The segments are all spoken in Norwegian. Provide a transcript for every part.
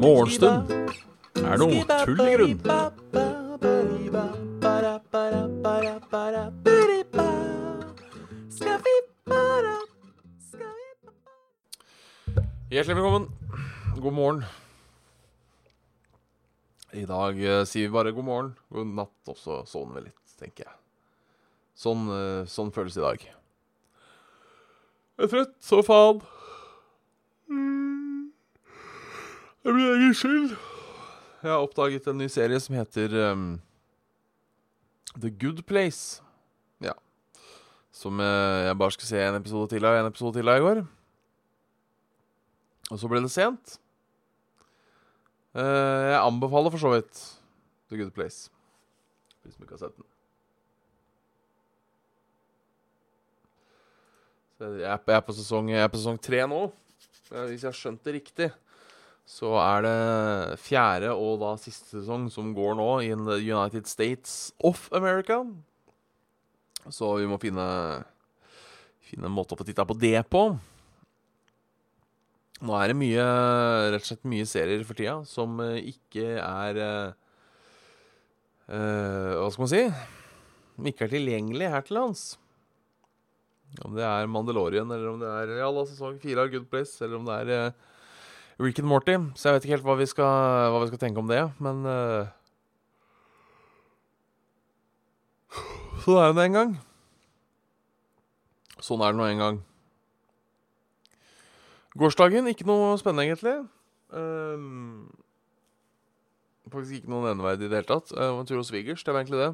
Morgenstund er noe tull i grunn. Hjertelig velkommen. God morgen. I dag eh, sier vi bare god morgen. God natt, og så sovner vi litt, tenker jeg. Sånn, eh, sånn føles det i dag. Jeg er trøtt, så faen. Det blir egen skyld. Jeg har oppdaget en ny serie som heter um, The Good Place. Ja. Som uh, jeg bare skulle se en episode til av en episode til av i går. Og så ble det sent. Uh, jeg anbefaler for så vidt The Good Place. Hvis du ikke har sett den. Jeg er, på sesong Jeg er på sesong tre nå. Eh, Hvis jeg har skjønt det riktig, så er det fjerde og da siste sesong som går nå i United States of America. Så vi må finne Finne en måte å få titta på det på. Nå er det mye, rett og slett mye serier for tida som eh, ikke er eh, Hva skal man si? Som ikke er tilgjengelig her til lands. Om det er Mandalorian, eller om det er ja, la sesong fire av Good Place, eller om det er uh, Rick and Morty. Så jeg vet ikke helt hva vi skal, hva vi skal tenke om det, men uh... Sånn er det en gang. Sånn er det nå en gang. Gårsdagen, ikke noe spennende, egentlig. Um, faktisk ikke noe nevneverdig i det hele tatt. Uh, en tur hos svigers, det var egentlig det.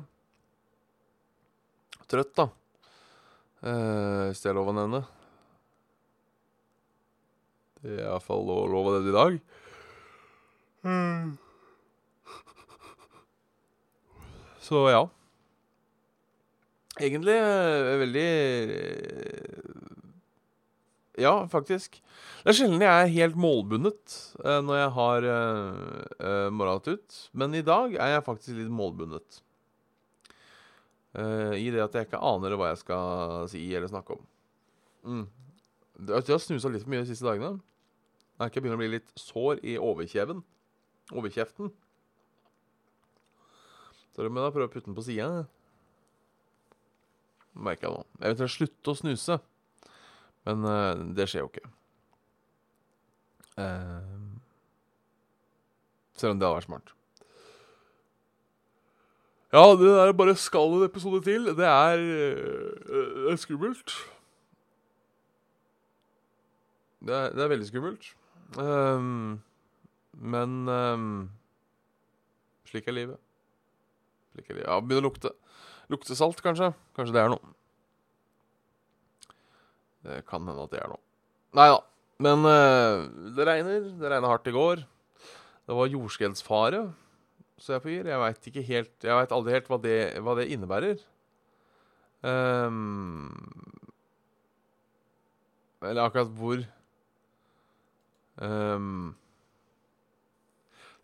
Trøtt, da. Eh, hvis det er lov å nevne. Det er iallfall lov, lov å nevne i dag. Så ja. Egentlig eh, veldig Ja, faktisk. Det er sjelden jeg er helt målbundet eh, når jeg har uh, eh, ut. Men i dag er jeg faktisk litt målbundet. Eh, I det at jeg ikke aner hva jeg skal si eller snakke om. Mm. Jeg har snusa litt for mye de siste dagene. Jeg er ikke begynner å bli litt sår i overkjeven. Overkjeften. Så det må jeg prøve å putte den på sida. Merker jeg nå. Jeg slutte å snuse. Men uh, det skjer jo ikke. Uh, selv om det hadde vært smart. Ja, det der bare skal en episode til. Det er, eh, det er skummelt. Det er, det er veldig skummelt. Um, men um, slik er livet. Slik er livet. Ja, begynner å lukte. Lukte salt, kanskje. Kanskje det er noe. Det kan hende at det er noe. Nei da. Men uh, det regner. Det regna hardt i går. Det var jordskjelvsfare, så jeg på gir. Jeg veit ikke helt Jeg veit aldri helt hva det, hva det innebærer. Um, eller akkurat hvor um,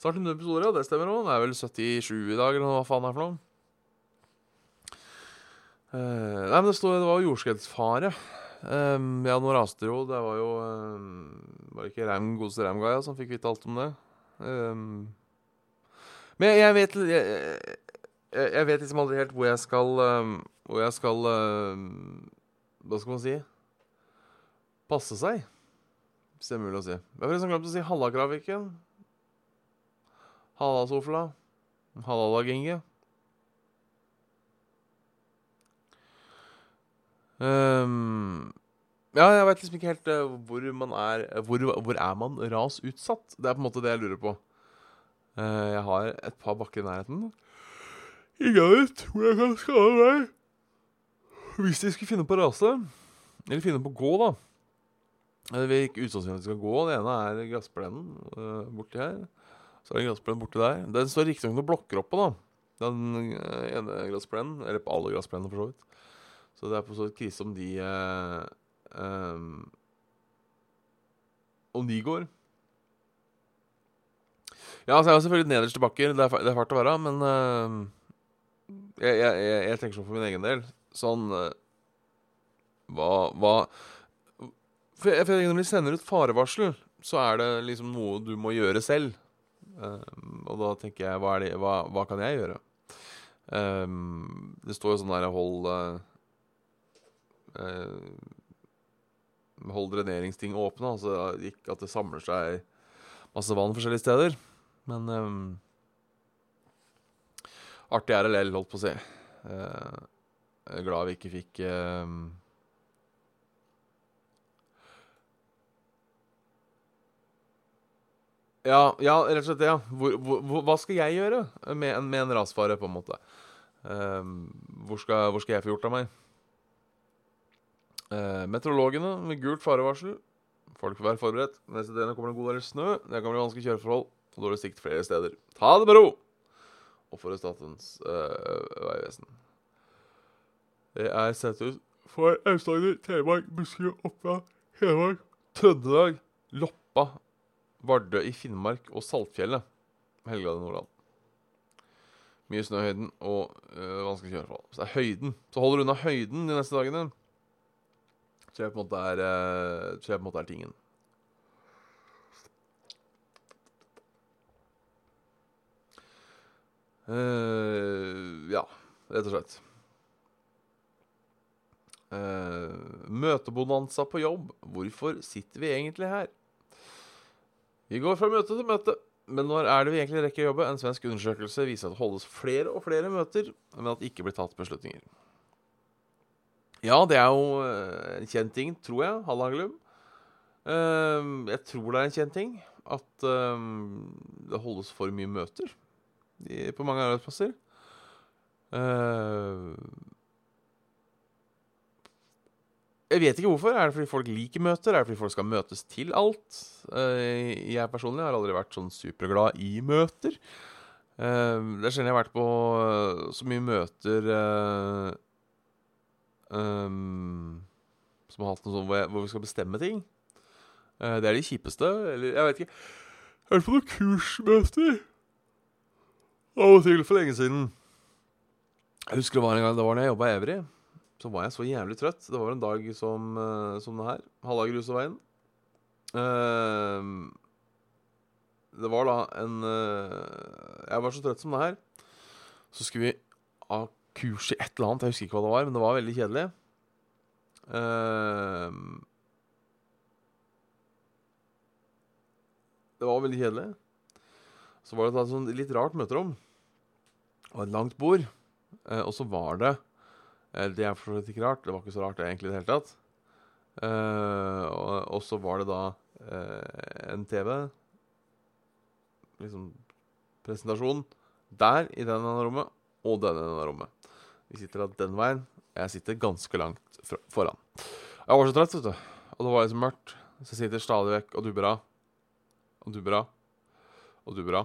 Snart 100 episoder, ja. Det stemmer òg. Det er vel 77 i dag, eller hva faen det er for noe. Uh, nei, men det, stod, det var jordskjelvsfare. Um, ja, nå raste jo. Det var jo um, Var det ikke Ram, godeste Ramgaia som fikk vite alt om det? Ehm, men jeg, vet jeg, jeg, vet liksom aldri helt hvor jeg skal um, Hvor jeg skal um, Hva skal man si? Passe seg, hvis det er mulig å si. Jeg har forresten glemt å si Halla, Kraviken. Halla. Ehm, ja, jeg vet liksom ikke helt uh, hvor man er hvor, hvor er man rasutsatt? Det er på en måte det jeg lurer på. Eh, jeg har et par bakker i nærheten. Ingen vet hvor jeg kan skade meg. Hvis de skulle finne på å rase, eller finne på å gå, da Det vil ikke de skal gå. Det ene er gressplenen uh, borti her. Så er det en gressplen borti der. Den står riktignok noen blokker oppå, da. Den eh, ene gressplenen. Eller på alle gressplenene, for så vidt. Så det er på så vidt krise om de eh, um, Om de går. Ja, altså jeg har selvfølgelig nederste bakker. Det er, det er fælt å være, men eh, jeg, jeg, jeg, tenker sånn for min egen del. Sånn eh, Hva, hva For for når de sender ut farevarsel, så er det liksom noe du må gjøre selv. Uh, og da tenker jeg, hva, er det, hva, hva kan jeg gjøre? Um, det står jo sånn der Hold uh, uh, Hold dreneringsting åpne. Altså ikke at det samler seg masse vann forskjellige steder. Men um, artig RLL, holdt på å si. Uh, jeg er glad vi ikke fikk um, Ja, ja, rett og slett. ja hvor, hvor, Hva skal jeg gjøre med, med en rasfare, på en måte? Um, hvor, skal, hvor, skal, jeg få gjort av meg? Uh, meteorologene med gult farevarsel. Folk får være forberedt. Neste døgn kommer det en god del snø. Det kan bli vanskelige kjøreforhold og dårlig sikt flere steder. Ta det med ro! Og for Statens uh, vegvesen. Det er sett ut for Aust-Agder, Telemark, Buskerud, Oppland, Hedmark, Trøndelag, Loppa, Vardø i Finnmark og Saltfjellet. Helgeland i Nordland. Mye snø i høyden og øh, vanskelig kjøreforhold. Så det er høyden. Så holder du unna høyden de neste dagene. Tror jeg på en måte er, øh, på en måte er tingen. Uh, ja, rett og slett. Uh, møtebonanza på jobb. Hvorfor sitter vi egentlig her? Vi går fra møte til møte. Men når er det vi egentlig rekker å jobbe? En svensk undersøkelse viser at det holdes flere og flere møter, men at det ikke blir tatt beslutninger. Ja, det er jo eh, en kjent ting, tror jeg. Hallaglum. Uh, jeg tror det er en kjent ting at uh, det holdes for mye møter på mange arbeidsplasser. Uh, Jeg vet ikke hvorfor. Er det fordi folk liker møter? Er det fordi folk skal møtes til alt? Uh, jeg personlig har aldri vært sånn superglad i møter. Uh, det er sjelden jeg har vært på så mye møter Som har hatt noe sånt hvor, hvor, vi skal bestemme ting. det er de kjipeste. Eller jeg vet ikke. Jeg har vært på noen kursmøter av og til for lenge siden. Jeg husker det var en gang det var da jeg jobba i Evry så var jeg så jævlig trøtt. Det var en dag som, uh, som det her. Halvdag Ruseveien. Uh, det var da en uh, Jeg var så trøtt som det her. Så skulle vi ha kurs i et eller annet. Jeg husker ikke hva det var, men det var veldig kjedelig. Uh, det var veldig kjedelig. Så var det et sånn litt rart møterom. Var et langt bord. Eh, og så var det Eh, det er for så vidt ikke rart. Det var ikke så rart det egentlig i det hele tatt. Eh, og, og, så var det da uh, en TV Liksom presentasjon der i denne rommet og denne denne rommet. Vi sitter da den veien. Jeg sitter ganske langt foran. Jeg var så trett, vet du. Og det var liksom mørkt. Så jeg sitter stadig vekk og dubber av. Og dubber av. Og du bra.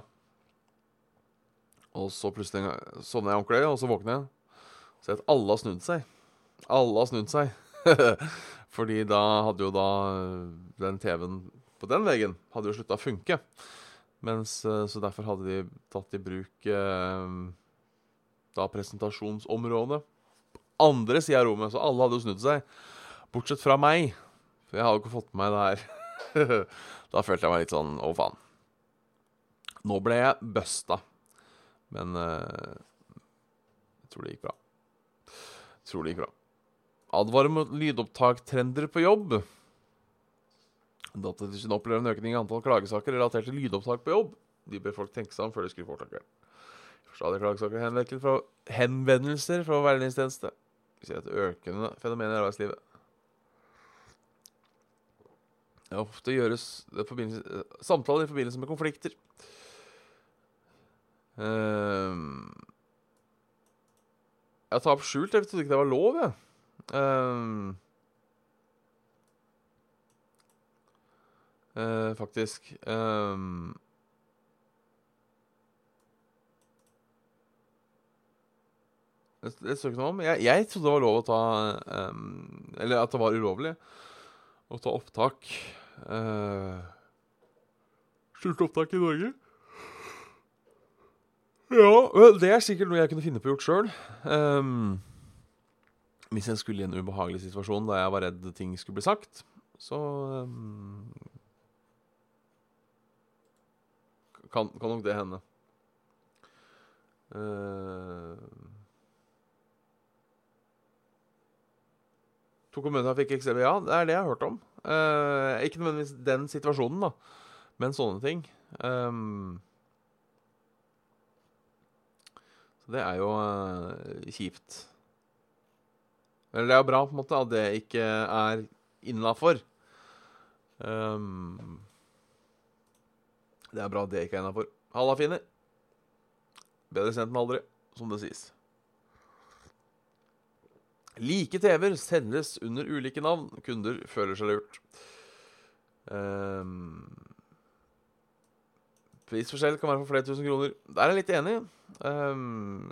Og så plutselig sovner jeg ordentlig, og så våkner jeg. Så at alle har snudd seg. Alle har snudd seg. Fordi da hadde jo da eh, den TV-en på den veggen hadde jo slutta å funke. Mens, eh, så derfor hadde de tatt i bruk eh, da presentasjonsområdet andre sida av rommet. Så alle hadde jo snudd seg. Bortsett fra meg. For jeg hadde jo ikke fått med meg det her. da følte jeg meg litt sånn Å, faen. Nå ble jeg busta. Men eh, jeg tror det gikk bra. Jeg Tror det gikk bra. Advarer mot lydopptaktrender på jobb. Datatilsynet opplever en økning i antall klagesaker relatert til lydopptak på jobb. De ber folk tenke seg om før de skriver fortakeren. Stadig klagesaker henvendelser fra, henvendelser fra veiledningstjeneste. Vi ser et økende fenomen i arbeidslivet. Det ofte gjøres samtaler i forbindelse med konflikter. Um, jeg tar opp skjult. Jeg trodde ikke det var lov, jeg. Uh, uh, faktisk. Uh, det står ikke noe om. Jeg, jeg, trodde det var lov å ta um, Eller at det var ulovlig å ta opptak. Uh, skjult opptak i Norge. Ja, det er sikkert noe jeg kunne finne på gjort sjøl. Um, ehm, Hvis jeg skulle i en ubehagelig situasjon da jeg var redd ting skulle bli sagt, så um, kan, kan nok det hende. Uh, to kommuner fikk eksempel Ja, det er det jeg har hørt om. Uh, ikke nødvendigvis den situasjonen, da, men sånne ting. Um, så det er jo uh, kjipt. Eller det er jo bra på en måte at det ikke er innafor. Um, det er bra at det ikke er innafor. Halla, finner. Bedre sent enn aldri, som det sies. Like TV-er sendes under ulike navn. Kunder føler seg lurt. Um, prisforskjell kan være for flere tusen kroner. Der er jeg litt enig. Um,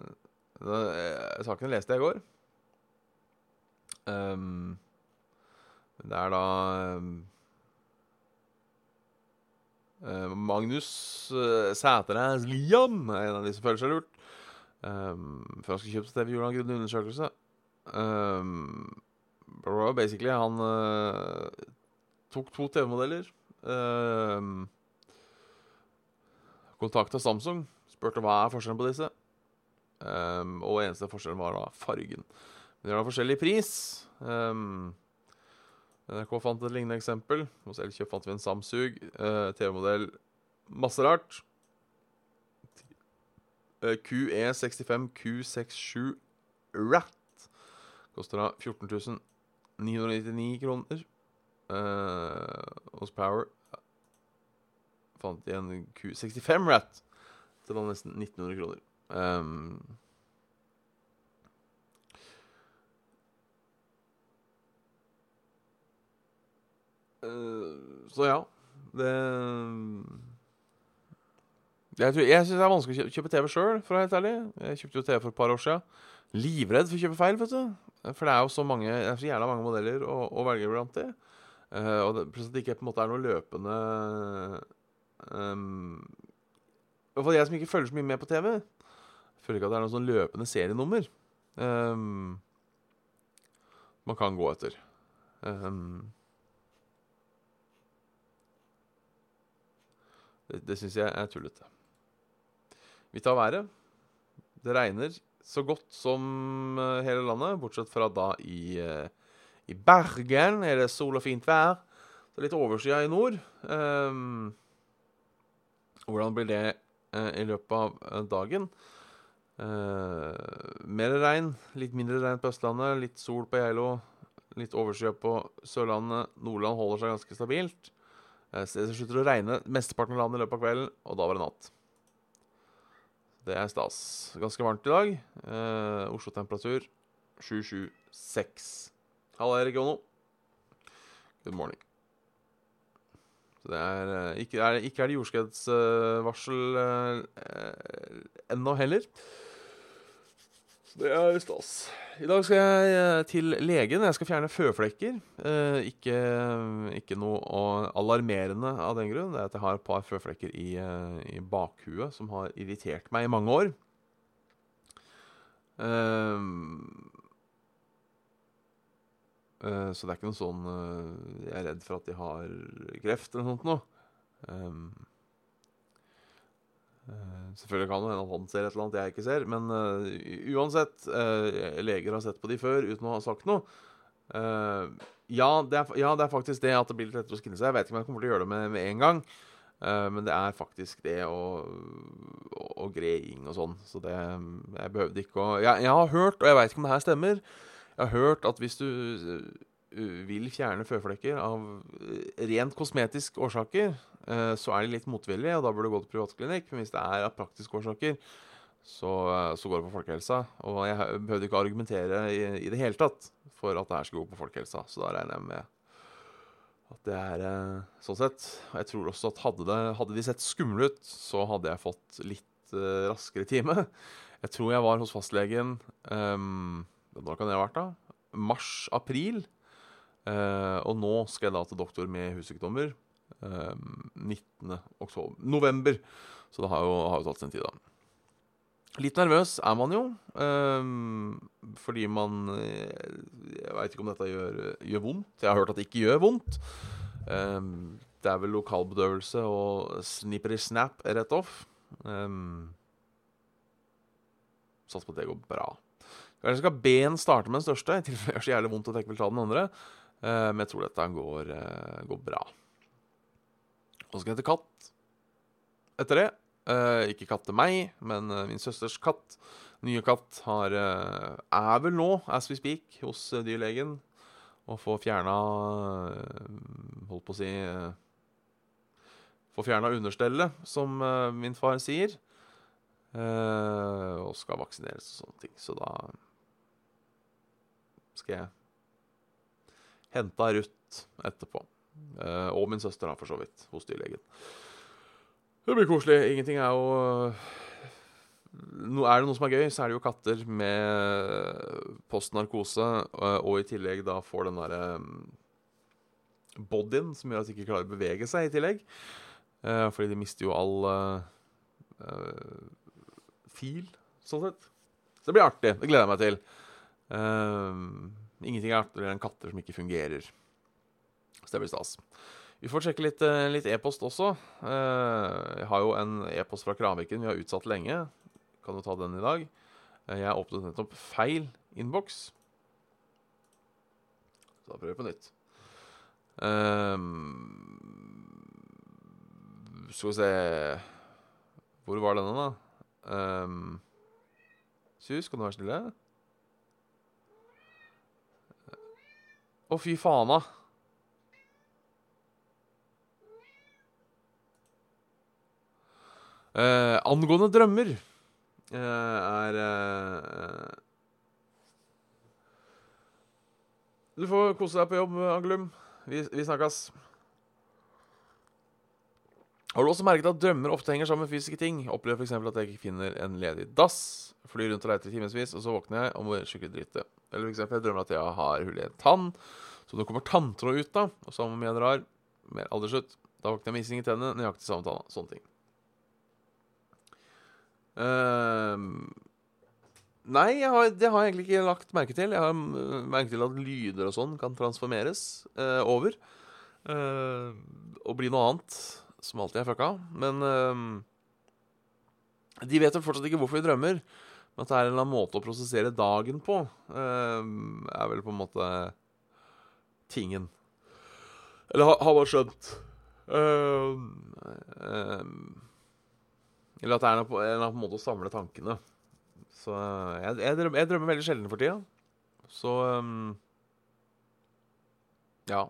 saken leste jeg i går. Um, det er da um, Magnus uh, Sætereis Liam er en av de som føler seg lurt. Um, før han skal kjøpe TV, gjorde han grundig undersøkelse. Um, basically, han uh, tok to TV-modeller. Uh, Kontakta Samsung, spurte hva er forskjellen på disse. Um, og eneste forskjellen var da fargen. Men de har forskjellig pris. Um, NRK fant et lignende eksempel. Hos Elkjøp fant vi en Samsung. Uh, TV-modell masse rart. Uh, QE65 Q67 Rat Koster da 14 999 kroner. Uh, hos Power fant de en Q65 Rat Det var nesten 1900 kroner. Um, så ja. Det Jeg, tror- jeg syns det er vanskelig å kjøpe, TV sjøl, for å være helt ærlig. Jeg kjøpte jo TV for et par år sia. Livredd for å kjøpe feil, vet du. For det er jo så mange Det er så jævla mange modeller å, å velge blant det. Uh, og det, plutselig at det ikke på en måte er noe løpende um, hvert fall jeg som ikke følger så mye med på TV. Føler ikke at det er noe sånn løpende serienummer um, man kan gå etter. Um, det det syns jeg er tullete. Vi tar været. Det regner så godt som eh, hele landet, bortsett fra da i, eh, i Bergen er det sol og fint vær. Så litt overskya i nord. Um, hvordan blir det eh, i løpet av eh, dagen? Eh, mer regn, litt mindre regn på Østlandet, litt sol på Geilo. Litt overskyet på Sørlandet. Nordland holder seg ganske stabilt. Eh, så det slutter å regne mesteparten av landet i løpet av kvelden, og da var det natt. Det er stas. Ganske varmt i dag. Eh, Oslo-temperatur 726. Halla, Erik Jono. Good morning. Så det er eh, ikke er, ikke er det jordskredsvarsel uh, ennå heller. Så det er stas. I dag skal jeg eh, til legen. Jeg skal fjerne føflekker. Eh, ikke, ikke noe alarmerende av den grunn. Det er at jeg har et par føflekker i, eh, i bakhuet som har irritert meg i mange år. Eh, så det er ikke noe sånn eh, Jeg er redd for at de har kreft eller noe sånt noe. Ehm, eh, selvfølgelig kan det hende han ser et eller annet jeg ikke ser, men eh, uansett eh, Leger har sett på de før uten å ha sagt noe. Eh, ja, det er, ja, det er faktisk det at det blir litt lettere å skinne seg. Jeg vet ikke om jeg kommer til å gjøre det med, med en gang. Eh, men det er faktisk det og, og, og greing og sånn. Så det Jeg behøvde ikke å Jeg, jeg har hørt, og jeg veit ikke om det her stemmer Jeg har hørt at hvis du uh, vil fjerne føflekker av rent kosmetiske årsaker, uh, så er de litt motvillige, og da bør du gå til privatklinikk. Men hvis det er av praktiske årsaker, så, uh, så går det på folkehelsa. Og jeg behøvde ikke argumentere i, i det hele tatt for at det her skal gå på folkehelsa. Så da regner jeg med at det er eh, sånn sett. Og jeg tror også at hadde, det, hadde de sett skumle ut, så hadde jeg fått litt uh, raskere time. Jeg tror jeg var hos fastlegen um, Når kan det ha vært, da? Mars-april. Eh, og nå skal jeg da til doktor med hussykdommer. Eh, 19. oktober November. Så det har jo, har jo tatt sin tid, da. Litt nervøs er man jo, eh, fordi man eh, Jeg veit ikke om dette gjør, gjør vondt. Jeg har hørt at det ikke gjør vondt. Ehm, det er vel lokalbedøvelse og snippery snap rett off. Um, Satser på at det går bra. Kanskje skal ben starte med den største, i tilfelle gjør så jævlig vondt at jeg ikke vil ta den andre. Eh, men jeg tror dette går, eh, går bra. Og så skal jeg hete katt etter det. Eh, ikke katt til meg, men min søsters katt. Nye katt har, er vel nå, as we speak, hos dyrlegen. Og får fjerna Holdt på å si Får fjerna understellet, som min far sier. Eh, og skal vaksineres og sånne ting. Så da skal jeg hente Ruth etterpå. Eh, og min søster, da, for så vidt, hos dyrlegen. Det blir koselig. Ingenting er jo no, Er det noe som er gøy, så er det jo katter med postnarkose, og, i tillegg da får den derre bodyen som gjør at de ikke klarer å bevege seg i tillegg. Eh, fordi de mister jo all eh, eh, fil, sånn sett. Så det blir artig. Det gleder jeg meg til. Uh, ingenting er artigere enn katter som ikke fungerer. Så det blir stas. Vi får sjekke litt e-post e-post også. Eh, jeg har jo en e-post fra Kranviken vi har utsatt lenge. Kan du ta den i dag? Eh, jeg åpnet nettopp feil innboks. Så da prøver vi på nytt. Ehm, skal vi se Hvor var denne, da? Um, Sus, kan du være stille? Å, fy faen, da. Uh, angående drømmer uh, er uh, Du får kose deg på jobb, Angelum. Vi, vi snakkes. Har du også merket at drømmer ofte henger sammen med fysiske ting? Opplever f.eks. at jeg ikke finner en ledig dass, flyr rundt og leter i timevis, og så våkner jeg og må skikkelig drite. Eller f.eks. jeg drømmer at jeg har hull i en tann, så det kommer tanntråd ut, da. Og som om jeg drar mer aldersslutt. Da våkner jeg med ising i tennene, nøyaktig samme tanna. Sånne ting. Uh, nei, har, det har jeg egentlig ikke lagt merke til. Jeg har merket til at lyder og sånn kan transformeres uh, over. Uh, og bli noe annet, som alltid er fucka. Men uh, de vet jo fortsatt ikke hvorfor vi drømmer. Men at det er en eller annen måte å prosessere dagen på, uh, er vel på en måte tingen. Eller har, har bare skjønt. Uh, eller at det er en eller annen måte å samle tankene. Så jeg, jeg, drømmer, jeg drømmer veldig sjelden for tida. Så um, Ja.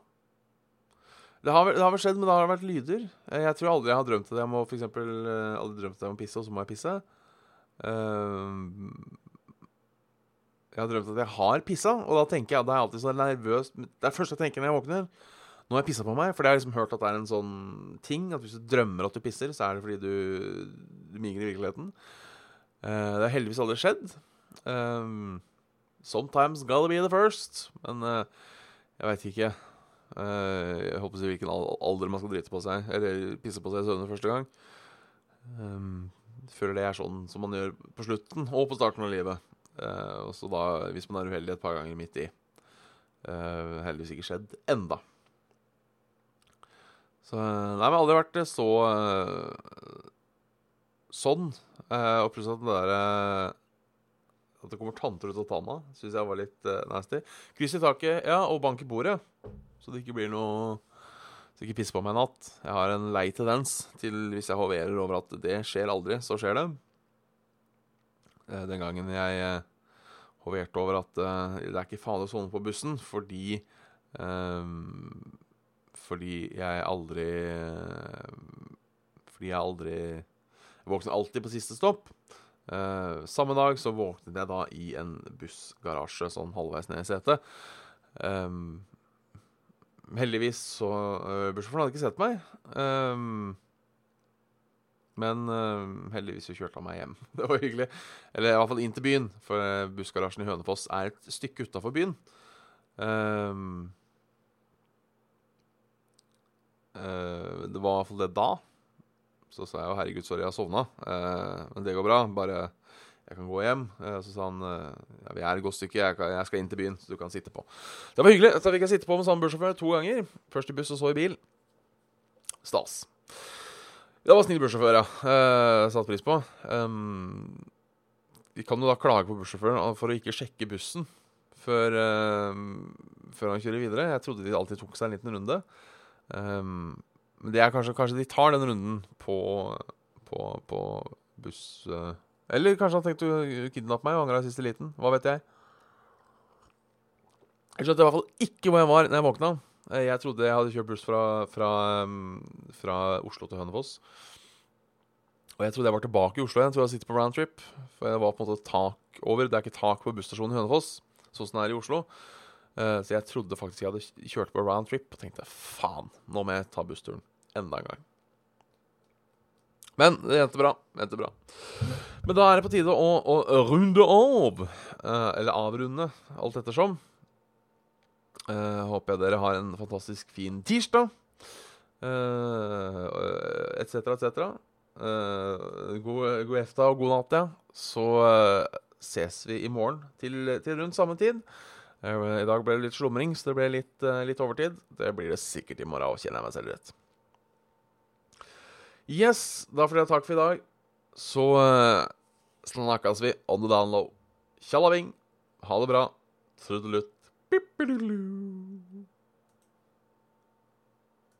Det har, det har vel skjedd, men det har vært lyder. Eh, Jeg tror aldri jeg har drømt at jeg må for eksempel, eh, aldri drømt at jeg må pisse, og så må jeg pisse. Uh, jeg har drømt at jeg har pissa, og da tenker jeg da er jeg alltid så nervøs. Det er første jeg tenker når jeg våkner. Nå har jeg pissa på meg, for det har jeg liksom hørt at det er en sånn ting. At hvis du drømmer at du pisser, så er det fordi du, du migrer i virkeligheten. Uh, det har heldigvis aldri skjedd. Uh, sometimes gotta be the first. Men jeg veit ikke. Eh, jeg håper å si hvilken alder man skal drite på seg. Eller pisse på seg i søvne første gang. Um, føler det er sånn som man gjør på slutten og på starten av livet. Eh, og så da, hvis man er uheldig et par ganger midt i. Eh, heldigvis ikke skjedd enda. Så Nei, men aldri vært så sånn. Og plutselig at det der eh, At det kommer tanter ut av tanna, syns jeg var litt nasty. Kryss i taket, ja, og bank i bordet. Så det ikke blir noe Så ikke pisse på meg en natt. Jeg har en lei tendens til, hvis jeg hoverer over at det skjer aldri, så skjer det. Eh, Den gangen jeg eh, hoverte over at eh, det er ikke farlig å sone på bussen fordi Fordi jeg aldri Fordi jeg aldri Jeg våkner alltid på siste stopp. Uh, samme dag så våknet jeg da i en bussgarasje sånn halvveis ned i setet. Um, heldigvis så uh, Bussjåføren hadde ikke sett meg. Um, men uh, heldigvis så kjørte han meg hjem. Det var hyggelig. Eller i hvert fall inn til byen, for uh, bussgarasjen i Hønefoss er et stykke utafor byen. Um, uh, det var fall det da. Så sa jeg jo 'herregud, sorry, jeg har sovna'. Men det går bra. Bare jeg kan gå hjem. Eh, så sa han eh, ja, vi er et godt stykke, jeg, skal inn til byen, så du kan sitte på. Det var hyggelig. Så fikk jeg sitte på med samme bussjåfør to ganger. Først i buss og så i bil. Stas. Det var snill bussjåfør, ja. Satt Satte pris på. Um, vi kan jo da klage på bussjåføren for å ikke sjekke bussen før, før han kjører videre. Jeg trodde de alltid tok seg en liten runde. Men det er kanskje, kanskje de tar den runden på, på, på buss... eller kanskje han tenkte å kidnappe meg og angra i siste liten. Hva vet jeg. Jeg skjønte i hvert fall ikke hvor jeg var når jeg våkna. Eh, jeg trodde jeg hadde kjørt buss fra, fra, fra Oslo til Hønefoss. Og jeg trodde jeg var tilbake i Oslo igjen. Jeg trodde jeg sitter på roundtrip. For jeg var på en måte tak over. Det er ikke tak på busstasjonen i Hønefoss, sånn som det er i Oslo. Eh, så jeg trodde faktisk jeg hadde kjørt på roundtrip og tenkte faen, nå må jeg ta bussturen enda en gang. Men det endte bra. Det endte bra. Men da er det på tide å, å runde av. Uh, eller avrunde, alt ettersom. Uh, håper jeg dere har en fantastisk fin tirsdag. Etc., uh, etc. Uh, god, god efta og god natt, ja. Så ses vi i morgen til, til rundt samme tid. I dag ble det litt slumring, så det ble litt, litt overtid. Det blir det sikkert i morgen òg, kjenner jeg meg selv rett. Yes, da får dere takk for i dag. Så uh, snakkes vi on the down low. Tjallabing. Ha det bra. Trudelutt.